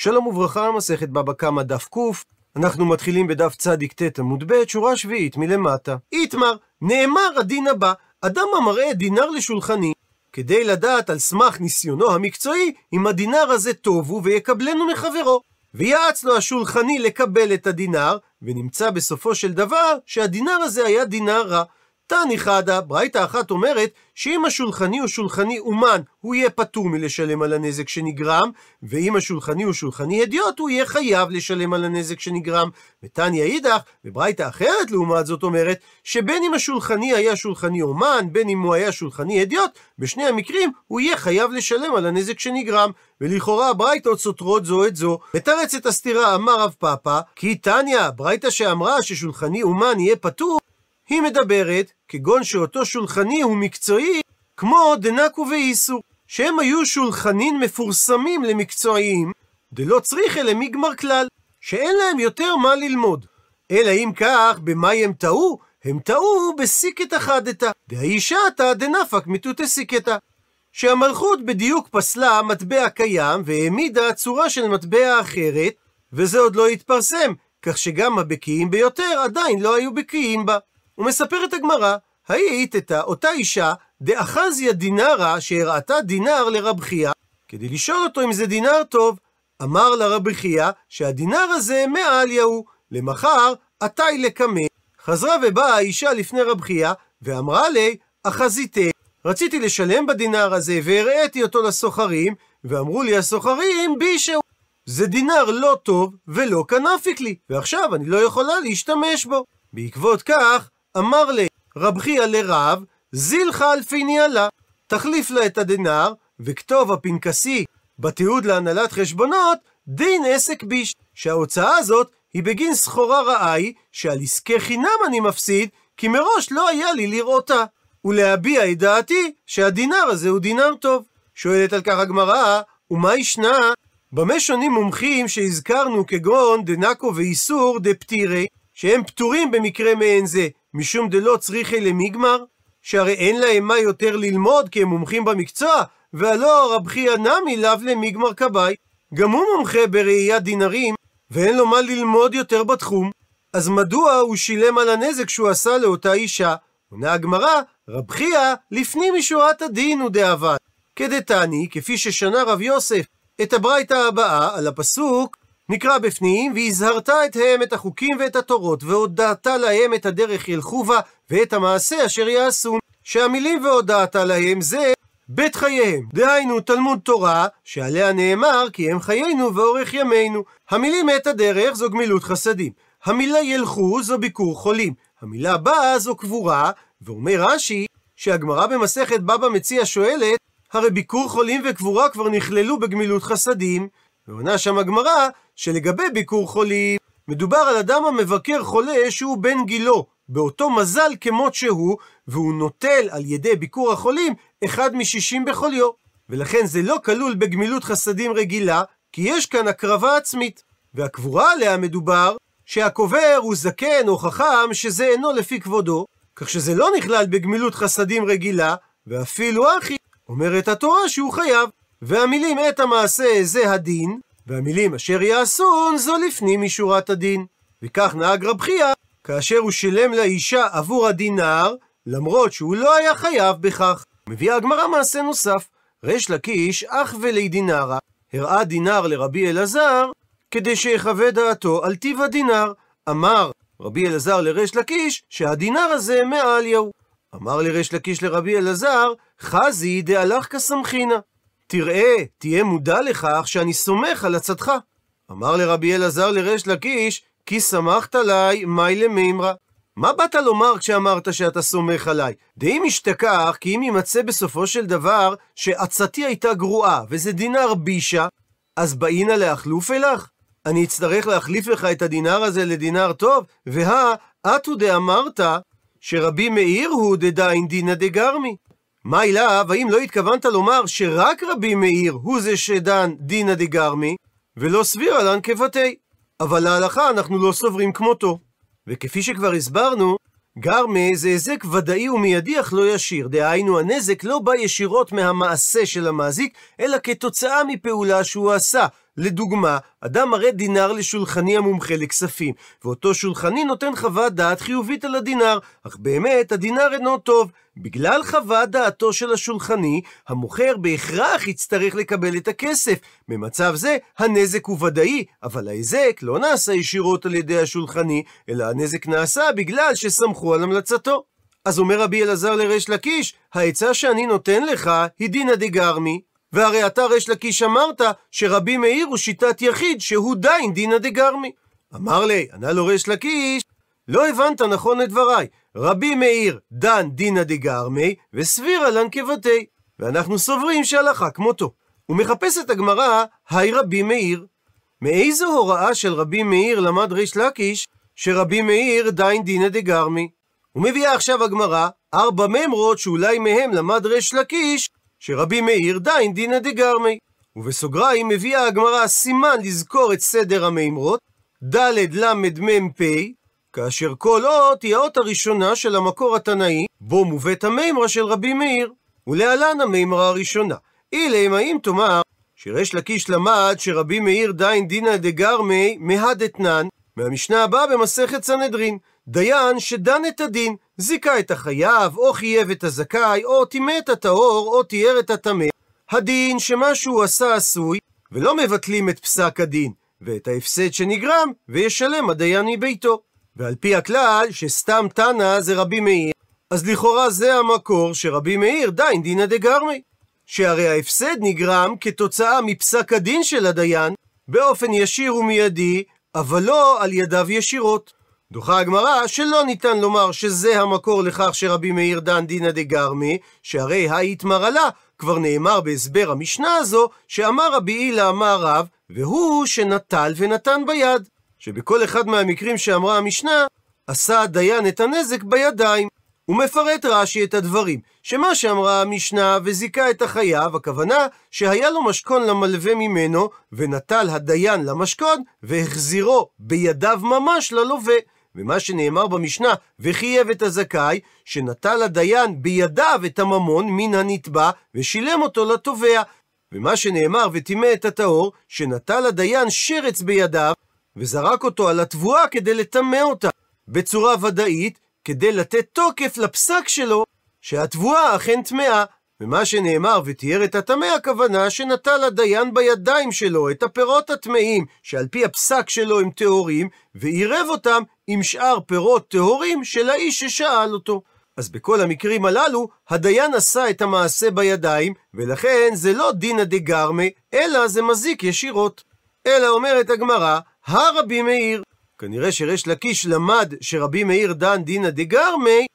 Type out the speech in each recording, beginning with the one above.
שלום וברכה, מסכת בבא קמא דף ק. אנחנו מתחילים בדף צ"ט עמוד ב', שורה שביעית מלמטה. איתמר, נאמר הדין הבא, אדם המראה דינר לשולחני, כדי לדעת על סמך ניסיונו המקצועי, אם הדינר הזה טוב הוא ויקבלנו מחברו. ויעץ לו השולחני לקבל את הדינר, ונמצא בסופו של דבר שהדינר הזה היה דינר רע. תני חדה, ברייתא אחת אומרת שאם השולחני הוא שולחני אומן, הוא יהיה פטור מלשלם על הנזק שנגרם, ואם השולחני הוא שולחני הדיוט, הוא יהיה חייב לשלם על הנזק שנגרם. ותניא אידך, וברייתא אחרת לעומת זאת אומרת, שבין אם השולחני היה שולחני אומן, בין אם הוא היה שולחני הדיוט, בשני המקרים הוא יהיה חייב לשלם על הנזק שנגרם. ולכאורה הברייתות סותרות זו את זו. מתרץ את הסתירה אמר רב פאפא, כי תניא, ברייתא שאמרה ששולחני אומן יהיה פטור, היא מדברת כגון שאותו שולחני הוא מקצועי, כמו דנקו ואיסור, שהם היו שולחנים מפורסמים למקצועיים, דלא צריכה למיגמר כלל, שאין להם יותר מה ללמוד. אלא אם כך, במאי הם טעו? הם טעו בסיקתא חדתא, דהאישתא דנפק מתותא סיכתא. שהמלכות בדיוק פסלה מטבע קיים והעמידה צורה של מטבע אחרת, וזה עוד לא התפרסם, כך שגם הבקיאים ביותר עדיין לא היו בקיאים בה. ומספרת הגמרא, האיתתא אותה אישה דאחזיה דינרה שהראתה דינר לרב חייא, כדי לשאול אותו אם זה דינר טוב. אמר לרב חייא שהדינר הזה מעליה הוא, למחר עתי לקמא. חזרה ובאה האישה לפני רב חייא, ואמרה לי, אחזיתי. רציתי לשלם בדינר הזה, והראיתי אותו לסוחרים, ואמרו לי הסוחרים, בישהו. זה דינר לא טוב ולא כנפיק לי, ועכשיו אני לא יכולה להשתמש בו. בעקבות כך, אמר לי רב חייא לרב, זילך אלפי ניאלה, תחליף לה את הדינר, וכתוב הפנקסי בתיעוד להנהלת חשבונות, דין עסק ביש, שההוצאה הזאת היא בגין סחורה רעי, שעל עסקי חינם אני מפסיד, כי מראש לא היה לי לראותה. ולהביע את דעתי שהדינר הזה הוא דינר טוב. שואלת על כך הגמרא, ומה ישנה? במה שונים מומחים שהזכרנו כגון דנקו ואיסור דפטירי, שהם פטורים במקרה מעין זה, משום דלא צריכי למיגמר? שהרי אין להם מה יותר ללמוד כי הם מומחים במקצוע, והלא רב חייא נמי לאו למיגמר כבאי. גם הוא מומחה בראיית דינרים, ואין לו מה ללמוד יותר בתחום. אז מדוע הוא שילם על הנזק שהוא עשה לאותה אישה? עונה הגמרא, רב חייא לפנים משורת הדין הוא דאבד. כדתני, כפי ששנה רב יוסף את הברייתא הבאה על הפסוק נקרא בפנים, והזהרת אתהם את החוקים ואת התורות, והודעת להם את הדרך ילכו בה, ואת המעשה אשר יעשון. שהמילים והודעת להם זה בית חייהם. דהיינו תלמוד תורה, שעליה נאמר כי הם חיינו ואורך ימינו. המילים את הדרך זו גמילות חסדים. המילה ילכו זו ביקור חולים. המילה באה זו קבורה, ואומר רש"י שהגמרא במסכת בבא מציע שואלת, הרי ביקור חולים וקבורה כבר נכללו בגמילות חסדים, ועונה שם הגמרא שלגבי ביקור חולים, מדובר על אדם המבקר חולה שהוא בן גילו, באותו מזל כמות שהוא, והוא נוטל על ידי ביקור החולים אחד משישים בכל יום. ולכן זה לא כלול בגמילות חסדים רגילה, כי יש כאן הקרבה עצמית. והקבורה עליה מדובר שהקובר הוא זקן או חכם שזה אינו לפי כבודו, כך שזה לא נכלל בגמילות חסדים רגילה, ואפילו אחי, אומרת התורה שהוא חייב. והמילים את המעשה זה הדין, והמילים אשר יעשון זו לפנים משורת הדין. וכך נהג רב חייא, כאשר הוא שילם לאישה עבור הדינר, למרות שהוא לא היה חייב בכך. מביאה הגמרא מעשה נוסף, ריש לקיש אח ולי דינרה, הראה דינר לרבי אלעזר, כדי שיחווה דעתו על טיב הדינר. אמר רבי אלעזר לריש לקיש, שהדינר הזה מעל יהו. אמר לריש לקיש לרבי אלעזר, חזי דהלך כסמכינה. תראה, תהיה מודע לכך שאני סומך על עצתך. אמר לרבי אלעזר לריש לקיש, כי שמחת עליי, מאי למימרא. מה באת לומר כשאמרת שאתה סומך עליי? דאם ישתכח, כי אם יימצא בסופו של דבר שעצתי הייתה גרועה, וזה דינר בישה, אז באינה להחלוף אלך? אני אצטרך להחליף לך את הדינר הזה לדינר טוב? והא, אתו דאמרת שרבי מאיר הוא דדיין דינא דגרמי. מה אליו, האם לא התכוונת לומר שרק רבי מאיר הוא זה שדן דינא דגרמי, ולא סבירה לן כבתי? אבל להלכה אנחנו לא סוברים כמותו. וכפי שכבר הסברנו, גרמה זה היזק ודאי ומיידי אך לא ישיר, דהיינו הנזק לא בא ישירות מהמעשה של המזיק, אלא כתוצאה מפעולה שהוא עשה. לדוגמה, אדם מראה דינר לשולחני המומחה לכספים, ואותו שולחני נותן חוות דעת חיובית על הדינר, אך באמת הדינר אינו טוב. בגלל חוות דעתו של השולחני, המוכר בהכרח יצטרך לקבל את הכסף. במצב זה, הנזק הוא ודאי, אבל ההיזק לא נעשה ישירות על ידי השולחני, אלא הנזק נעשה בגלל שסמכו על המלצתו. אז אומר רבי אלעזר לריש לקיש, העצה שאני נותן לך היא דינא דגרמי, והרי אתה ריש לקיש אמרת שרבי מאיר הוא שיטת יחיד שהוא דיין דינא דגרמי. אמר לי, ענה לו ריש לקיש, לא הבנת נכון את דבריי. רבי מאיר דן דינא דגרמי וסבירא לן כבתי. ואנחנו סוברים שהלכה כמותו. ומחפשת הגמרא, היי רבי מאיר. מאיזו הוראה של רבי מאיר למד ריש לקיש שרבי מאיר דיין דינא דגרמי? ומביאה עכשיו הגמרא ארבע ממרות שאולי מהם למד ריש לקיש שרבי מאיר דיין דינא דגרמי. ובסוגריים מביאה הגמרא סימן לזכור את סדר המימרות, ד' ל' מ' פ', כאשר כל אות היא האות הראשונה של המקור התנאי, בו מובאת המימרה של רבי מאיר, ולהלן המימרה הראשונה. אילם האם תאמר שריש לקיש למד שרבי מאיר דיין דינא דגרמי מהדתנן, מהמשנה הבאה במסכת סנהדרין, דיין שדן את הדין, זיכה את החייב, או חייב את הזכאי, או טימא את הטהור, או תיאר את הטמא. הדין שמה שהוא עשה עשוי, ולא מבטלים את פסק הדין, ואת ההפסד שנגרם, וישלם הדיין מביתו. ועל פי הכלל, שסתם תנא זה רבי מאיר, אז לכאורה זה המקור שרבי מאיר דיין דינא דגרמי. שהרי ההפסד נגרם כתוצאה מפסק הדין של הדיין, באופן ישיר ומיידי, אבל לא על ידיו ישירות. דוחה הגמרא שלא ניתן לומר שזה המקור לכך שרבי מאיר דן דינא דגרמי, שהרי היתמר עלה, כבר נאמר בהסבר המשנה הזו, שאמר רבי הילה אמר רב, והוא שנטל ונתן ביד. שבכל אחד מהמקרים שאמרה המשנה, עשה הדיין את הנזק בידיים. הוא מפרט רש"י את הדברים, שמה שאמרה המשנה וזיכה את החייב, הכוונה שהיה לו משכון למלווה ממנו, ונטל הדיין למשכון, והחזירו בידיו ממש ללווה. ומה שנאמר במשנה, וחייב את הזכאי, שנטל הדיין בידיו את הממון מן הנתבע, ושילם אותו לתובע. ומה שנאמר, וטימא את הטהור, שנטל הדיין שרץ בידיו, וזרק אותו על התבואה כדי לטמא אותה, בצורה ודאית, כדי לתת תוקף לפסק שלו, שהתבואה אכן טמאה. ומה שנאמר ותיאר את הטמא הכוונה שנטל הדיין בידיים שלו את הפירות הטמאים שעל פי הפסק שלו הם טהורים ועירב אותם עם שאר פירות טהורים של האיש ששאל אותו. אז בכל המקרים הללו הדיין עשה את המעשה בידיים ולכן זה לא דינא דגרמי אלא זה מזיק ישירות. אלא אומרת הגמרא הרבי מאיר כנראה שריש לקיש למד שרבי מאיר דן דינא דגרמי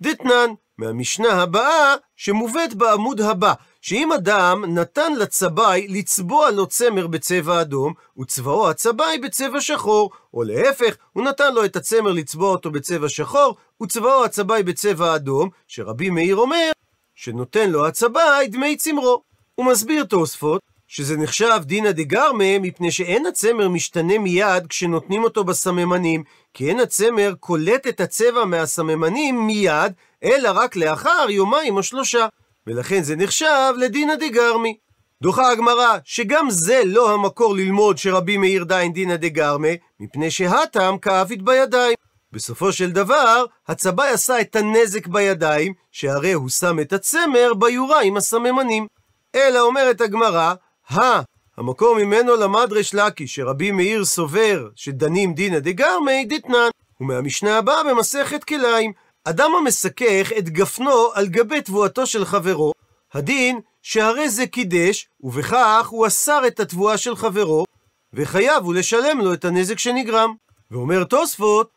דתנן מהמשנה הבאה שמובאת בעמוד הבא, שאם אדם נתן לצבעי לצבוע לו צמר בצבע אדום, וצבעו הצבעי בצבע שחור, או להפך, הוא נתן לו את הצמר לצבוע אותו בצבע שחור, וצבעו הצבעי בצבע אדום, שרבי מאיר אומר שנותן לו הצבעי דמי צמרו. הוא מסביר תוספות שזה נחשב דינא דגרמה מפני שאין הצמר משתנה מיד כשנותנים אותו בסממנים, כי אין הצמר קולט את הצבע מהסממנים מיד, אלא רק לאחר יומיים או שלושה. ולכן זה נחשב לדינא דגרמי. דוחה הגמרא שגם זה לא המקור ללמוד שרבי מאיר דיין דינא דגרמה, מפני שהטעם כאבית בידיים. בסופו של דבר, הצבאי עשה את הנזק בידיים, שהרי הוא שם את הצמר ביורה עם הסממנים. אלא אומרת הגמרא, הא, המקור ממנו למד ריש לקי, שרבי מאיר סובר שדנים דינא דגרמי דתנן. ומהמשנה הבאה במסכת כליים, אדם המסכך את גפנו על גבי תבואתו של חברו, הדין שהרי זה קידש, ובכך הוא אסר את התבואה של חברו, וחייב הוא לשלם לו את הנזק שנגרם. ואומר תוספות,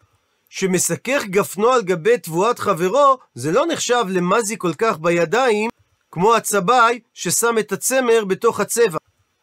שמסכך גפנו על גבי תבואת חברו, זה לא נחשב למזי כל כך בידיים, כמו הצבעי ששם את הצמר בתוך הצבע.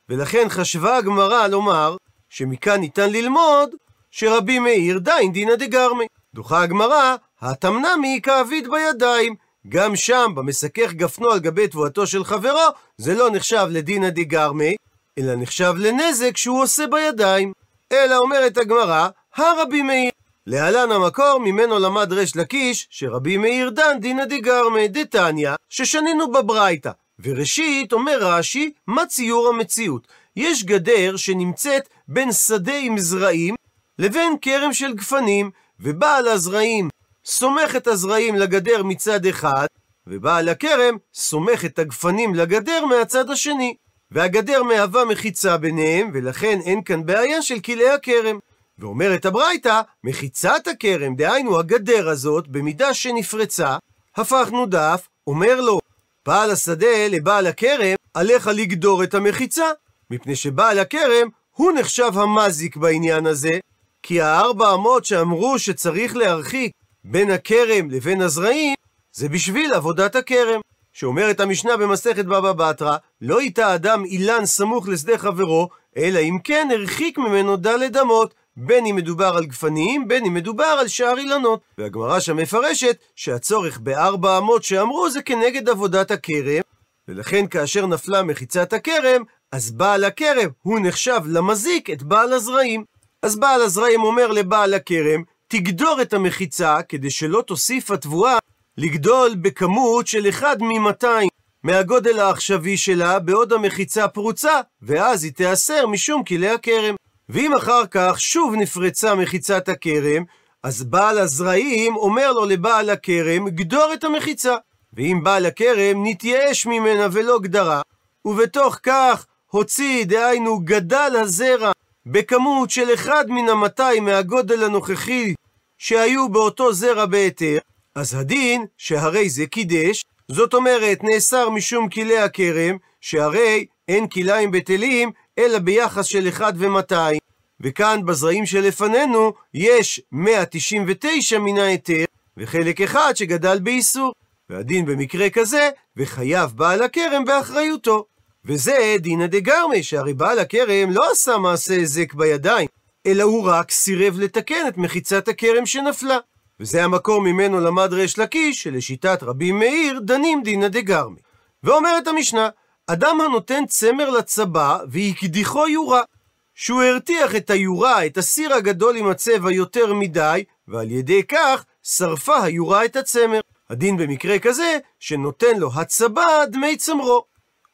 ולכן חשבה הגמרא לומר, שמכאן ניתן ללמוד שרבי מאיר דיין דינא דגרמי. דוחה הגמרא, התמנמי כאביד בידיים. גם שם, במסכך גפנו על גבי תבואתו של חברו, זה לא נחשב לדינא דגרמי, אלא נחשב לנזק שהוא עושה בידיים. אלא אומרת הגמרא, הרבי מאיר. להלן המקור ממנו למד ריש לקיש, שרבי מאיר דן דינא דגרמי דתניא, ששנינו בברייתא. וראשית, אומר רש"י, מה ציור המציאות? יש גדר שנמצאת בין שדה עם זרעים לבין כרם של גפנים, ובעל הזרעים סומך את הזרעים לגדר מצד אחד, ובעל הכרם סומך את הגפנים לגדר מהצד השני. והגדר מהווה מחיצה ביניהם, ולכן אין כאן בעיה של כלאי הכרם. ואומרת הברייתא, מחיצת הכרם, דהיינו הגדר הזאת, במידה שנפרצה, הפכנו דף, אומר לו, בעל השדה לבעל הכרם, עליך לגדור את המחיצה, מפני שבעל הכרם הוא נחשב המזיק בעניין הזה, כי הארבע אמות שאמרו שצריך להרחיק בין הכרם לבין הזרעים, זה בשביל עבודת הכרם. שאומרת המשנה במסכת בבא בתרא, לא ייטע אדם אילן סמוך לשדה חברו, אלא אם כן הרחיק ממנו דלת אמות, בין אם מדובר על גפנים, בין אם מדובר על שאר אילנות. והגמרא שם מפרשת שהצורך בארבע אמות שאמרו זה כנגד עבודת הכרם, ולכן כאשר נפלה מחיצת הכרם, אז בעל הכרם הוא נחשב למזיק את בעל הזרעים. אז בעל הזרעים אומר לבעל הכרם, תגדור את המחיצה כדי שלא תוסיף התבואה לגדול בכמות של אחד ממאתיים מהגודל העכשווי שלה בעוד המחיצה פרוצה, ואז היא תיאסר משום כלי הכרם. ואם אחר כך שוב נפרצה מחיצת הכרם, אז בעל הזרעים אומר לו לבעל הכרם, גדור את המחיצה. ואם בעל הכרם נתייאש ממנה ולא גדרה, ובתוך כך הוציא, דהיינו גדל הזרע, בכמות של אחד מן המאתיים מהגודל הנוכחי שהיו באותו זרע בהיתר, אז הדין שהרי זה קידש, זאת אומרת נאסר משום כלי הכרם, שהרי אין כליים בטלים, אלא ביחס של 1 ו-200. וכאן בזרעים שלפנינו יש 199 מן ההיתר, וחלק אחד שגדל באיסור. והדין במקרה כזה, וחייב בעל הכרם באחריותו. וזה דינא דגרמי, שהרי בעל הכרם לא עשה מעשה היזק בידיים, אלא הוא רק סירב לתקן את מחיצת הכרם שנפלה. וזה המקור ממנו למד ריש לקיש, שלשיטת רבי מאיר דנים דינא דגרמי. ואומרת המשנה, אדם הנותן צמר לצבא והקדיחו יורה. שהוא הרתיח את היורה, את הסיר הגדול עם הצבע יותר מדי, ועל ידי כך שרפה היורה את הצמר. הדין במקרה כזה, שנותן לו הצבא דמי צמרו.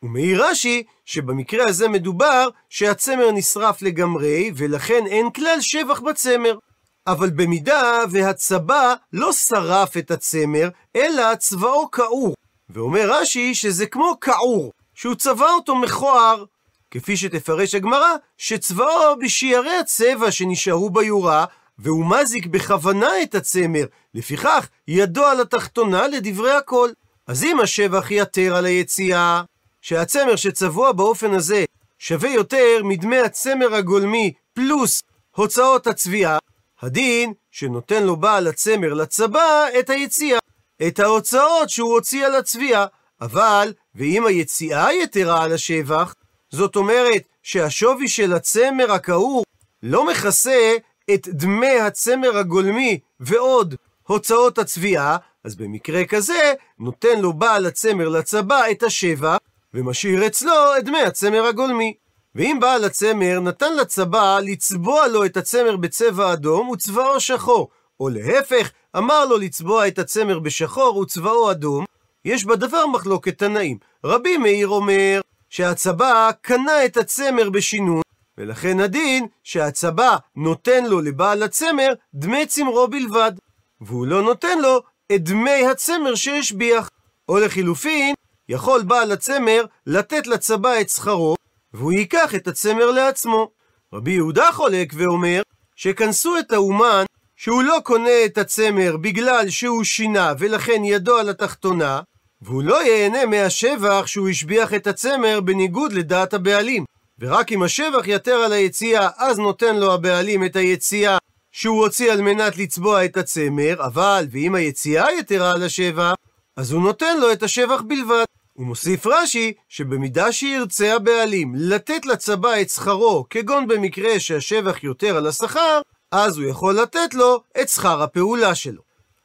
ומעיר רש"י, שבמקרה הזה מדובר שהצמר נשרף לגמרי, ולכן אין כלל שבח בצמר. אבל במידה והצבא לא שרף את הצמר, אלא צבאו כעור. ואומר רש"י שזה כמו כעור, שהוא צבע אותו מכוער. כפי שתפרש הגמרא, שצבאו בשיירי הצבע שנשארו ביורה, והוא מזיק בכוונה את הצמר, לפיכך ידו על התחתונה לדברי הכל. אז אם השבח יתר על היציאה, שהצמר שצבוע באופן הזה שווה יותר מדמי הצמר הגולמי פלוס הוצאות הצביעה, הדין שנותן לו בעל הצמר לצבא את היציאה, את ההוצאות שהוא הוציא על הצביעה. אבל, ואם היציאה יתרה על השבח, זאת אומרת שהשווי של הצמר הכעור לא מכסה את דמי הצמר הגולמי ועוד הוצאות הצביעה, אז במקרה כזה נותן לו בעל הצמר לצבא את השבח, ומשאיר אצלו את דמי הצמר הגולמי. ואם בעל הצמר נתן לצבא לצבוע לו את הצמר בצבע אדום וצבעו שחור, או להפך, אמר לו לצבוע את הצמר בשחור וצבעו אדום, יש בדבר מחלוקת תנאים. רבי מאיר אומר שהצבא קנה את הצמר בשינון, ולכן הדין שהצבא נותן לו לבעל הצמר דמי צמרו בלבד, והוא לא נותן לו את דמי הצמר שהשביח. או לחילופין, יכול בעל הצמר לתת לצבא את שכרו, והוא ייקח את הצמר לעצמו. רבי יהודה חולק ואומר שכנסו את האומן שהוא לא קונה את הצמר בגלל שהוא שינה ולכן ידו על התחתונה, והוא לא ייהנה מהשבח שהוא השביח את הצמר בניגוד לדעת הבעלים. ורק אם השבח יתר על היציאה, אז נותן לו הבעלים את היציאה שהוא הוציא על מנת לצבוע את הצמר, אבל ואם היציאה יתרה על השבח, אז הוא נותן לו את השבח בלבד. הוא מוסיף רש"י, שבמידה שירצה הבעלים לתת לצבא את שכרו, כגון במקרה שהשבח יותר על השכר, אז הוא יכול לתת לו את שכר הפעולה שלו.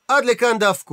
עד לכאן דף ק.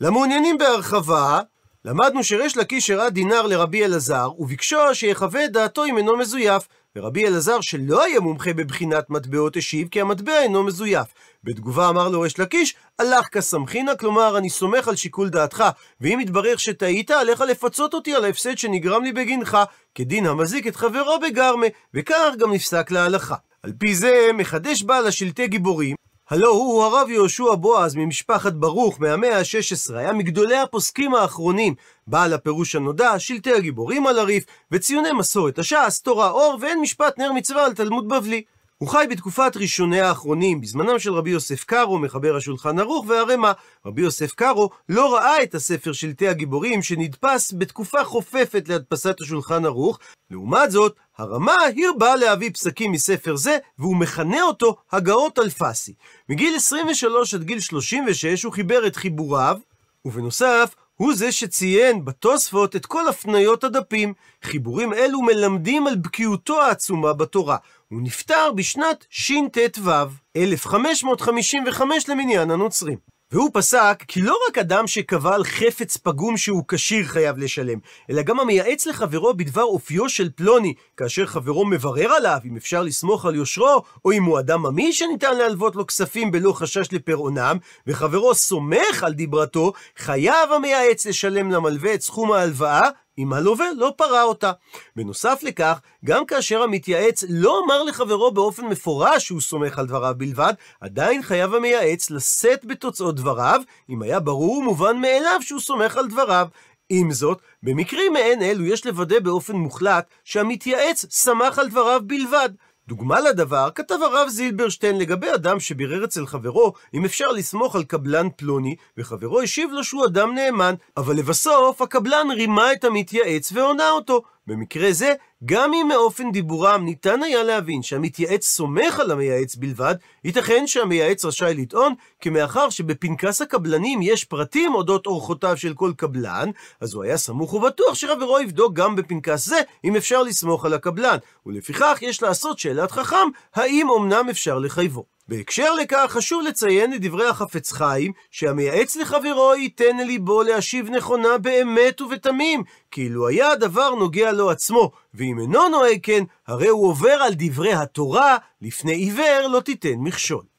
למעוניינים בהרחבה, למדנו שריש לקיש הראה דינר לרבי אלעזר, וביקשו שיחווה את דעתו אם אינו מזויף, ורבי אלעזר, שלא היה מומחה בבחינת מטבעות, השיב כי המטבע אינו מזויף. בתגובה אמר לו ריש לקיש, הלך כסמכינא, כלומר, אני סומך על שיקול דעתך, ואם יתברר שטעית, עליך לפצות אותי על ההפסד שנגרם לי בגינך, כדין המזיק את חברו בגרמה, וכך גם נפסק להלכה. על פי זה, מחדש בעל השלטי גיבורים, הלא הוא הרב יהושע בועז ממשפחת ברוך מהמאה ה-16, היה מגדולי הפוסקים האחרונים, בעל הפירוש הנודע, שלטי הגיבורים על הריף, וציוני מסורת הש"ס, תורה אור, ואין משפט נר מצווה על תלמוד בבלי. הוא חי בתקופת ראשוני האחרונים, בזמנם של רבי יוסף קארו, מחבר השולחן ערוך והרמ"א. רבי יוסף קארו לא ראה את הספר שלטי הגיבורים שנדפס בתקופה חופפת להדפסת השולחן ערוך. לעומת זאת, הרמ"א הרבה להביא פסקים מספר זה, והוא מכנה אותו הגאות אלפסי. מגיל 23 עד גיל 36 הוא חיבר את חיבוריו, ובנוסף, הוא זה שציין בתוספות את כל הפניות הדפים. חיבורים אלו מלמדים על בקיאותו העצומה בתורה. הוא נפטר בשנת שט"ו, 1555 למניין הנוצרים. והוא פסק כי לא רק אדם שקבע על חפץ פגום שהוא כשיר חייב לשלם, אלא גם המייעץ לחברו בדבר אופיו של פלוני, כאשר חברו מברר עליו אם אפשר לסמוך על יושרו, או אם הוא אדם ממי שניתן להלוות לו כספים בלא חשש לפרעונם, וחברו סומך על דיברתו, חייב המייעץ לשלם למלווה את סכום ההלוואה, אם הלווה לא פרע אותה. בנוסף לכך, גם כאשר המתייעץ לא אמר לחברו באופן מפורש שהוא סומך על דבריו בלבד, עדיין חייב המייעץ לשאת בתוצאות דבריו, אם היה ברור ומובן מאליו שהוא סומך על דבריו. עם זאת, במקרים מעין אלו יש לוודא באופן מוחלט שהמתייעץ סמך על דבריו בלבד. דוגמה לדבר, כתב הרב זילברשטיין לגבי אדם שבירר אצל חברו אם אפשר לסמוך על קבלן פלוני, וחברו השיב לו שהוא אדם נאמן, אבל לבסוף הקבלן רימה את המתייעץ והונה אותו. במקרה זה, גם אם מאופן דיבורם ניתן היה להבין שהמתייעץ סומך על המייעץ בלבד, ייתכן שהמייעץ רשאי לטעון, כי מאחר שבפנקס הקבלנים יש פרטים אודות אורחותיו של כל קבלן, אז הוא היה סמוך ובטוח שחברו יבדוק גם בפנקס זה, אם אפשר לסמוך על הקבלן, ולפיכך יש לעשות שאלת חכם, האם אמנם אפשר לחייבו. בהקשר לכך חשוב לציין את דברי החפץ חיים, שהמייעץ לחברו ייתן ליבו להשיב נכונה באמת ובתמים, כאילו היה הדבר נוגע לו עצמו, ואם אינו נוהג כן, הרי הוא עובר על דברי התורה, לפני עיוור לא תיתן מכשול.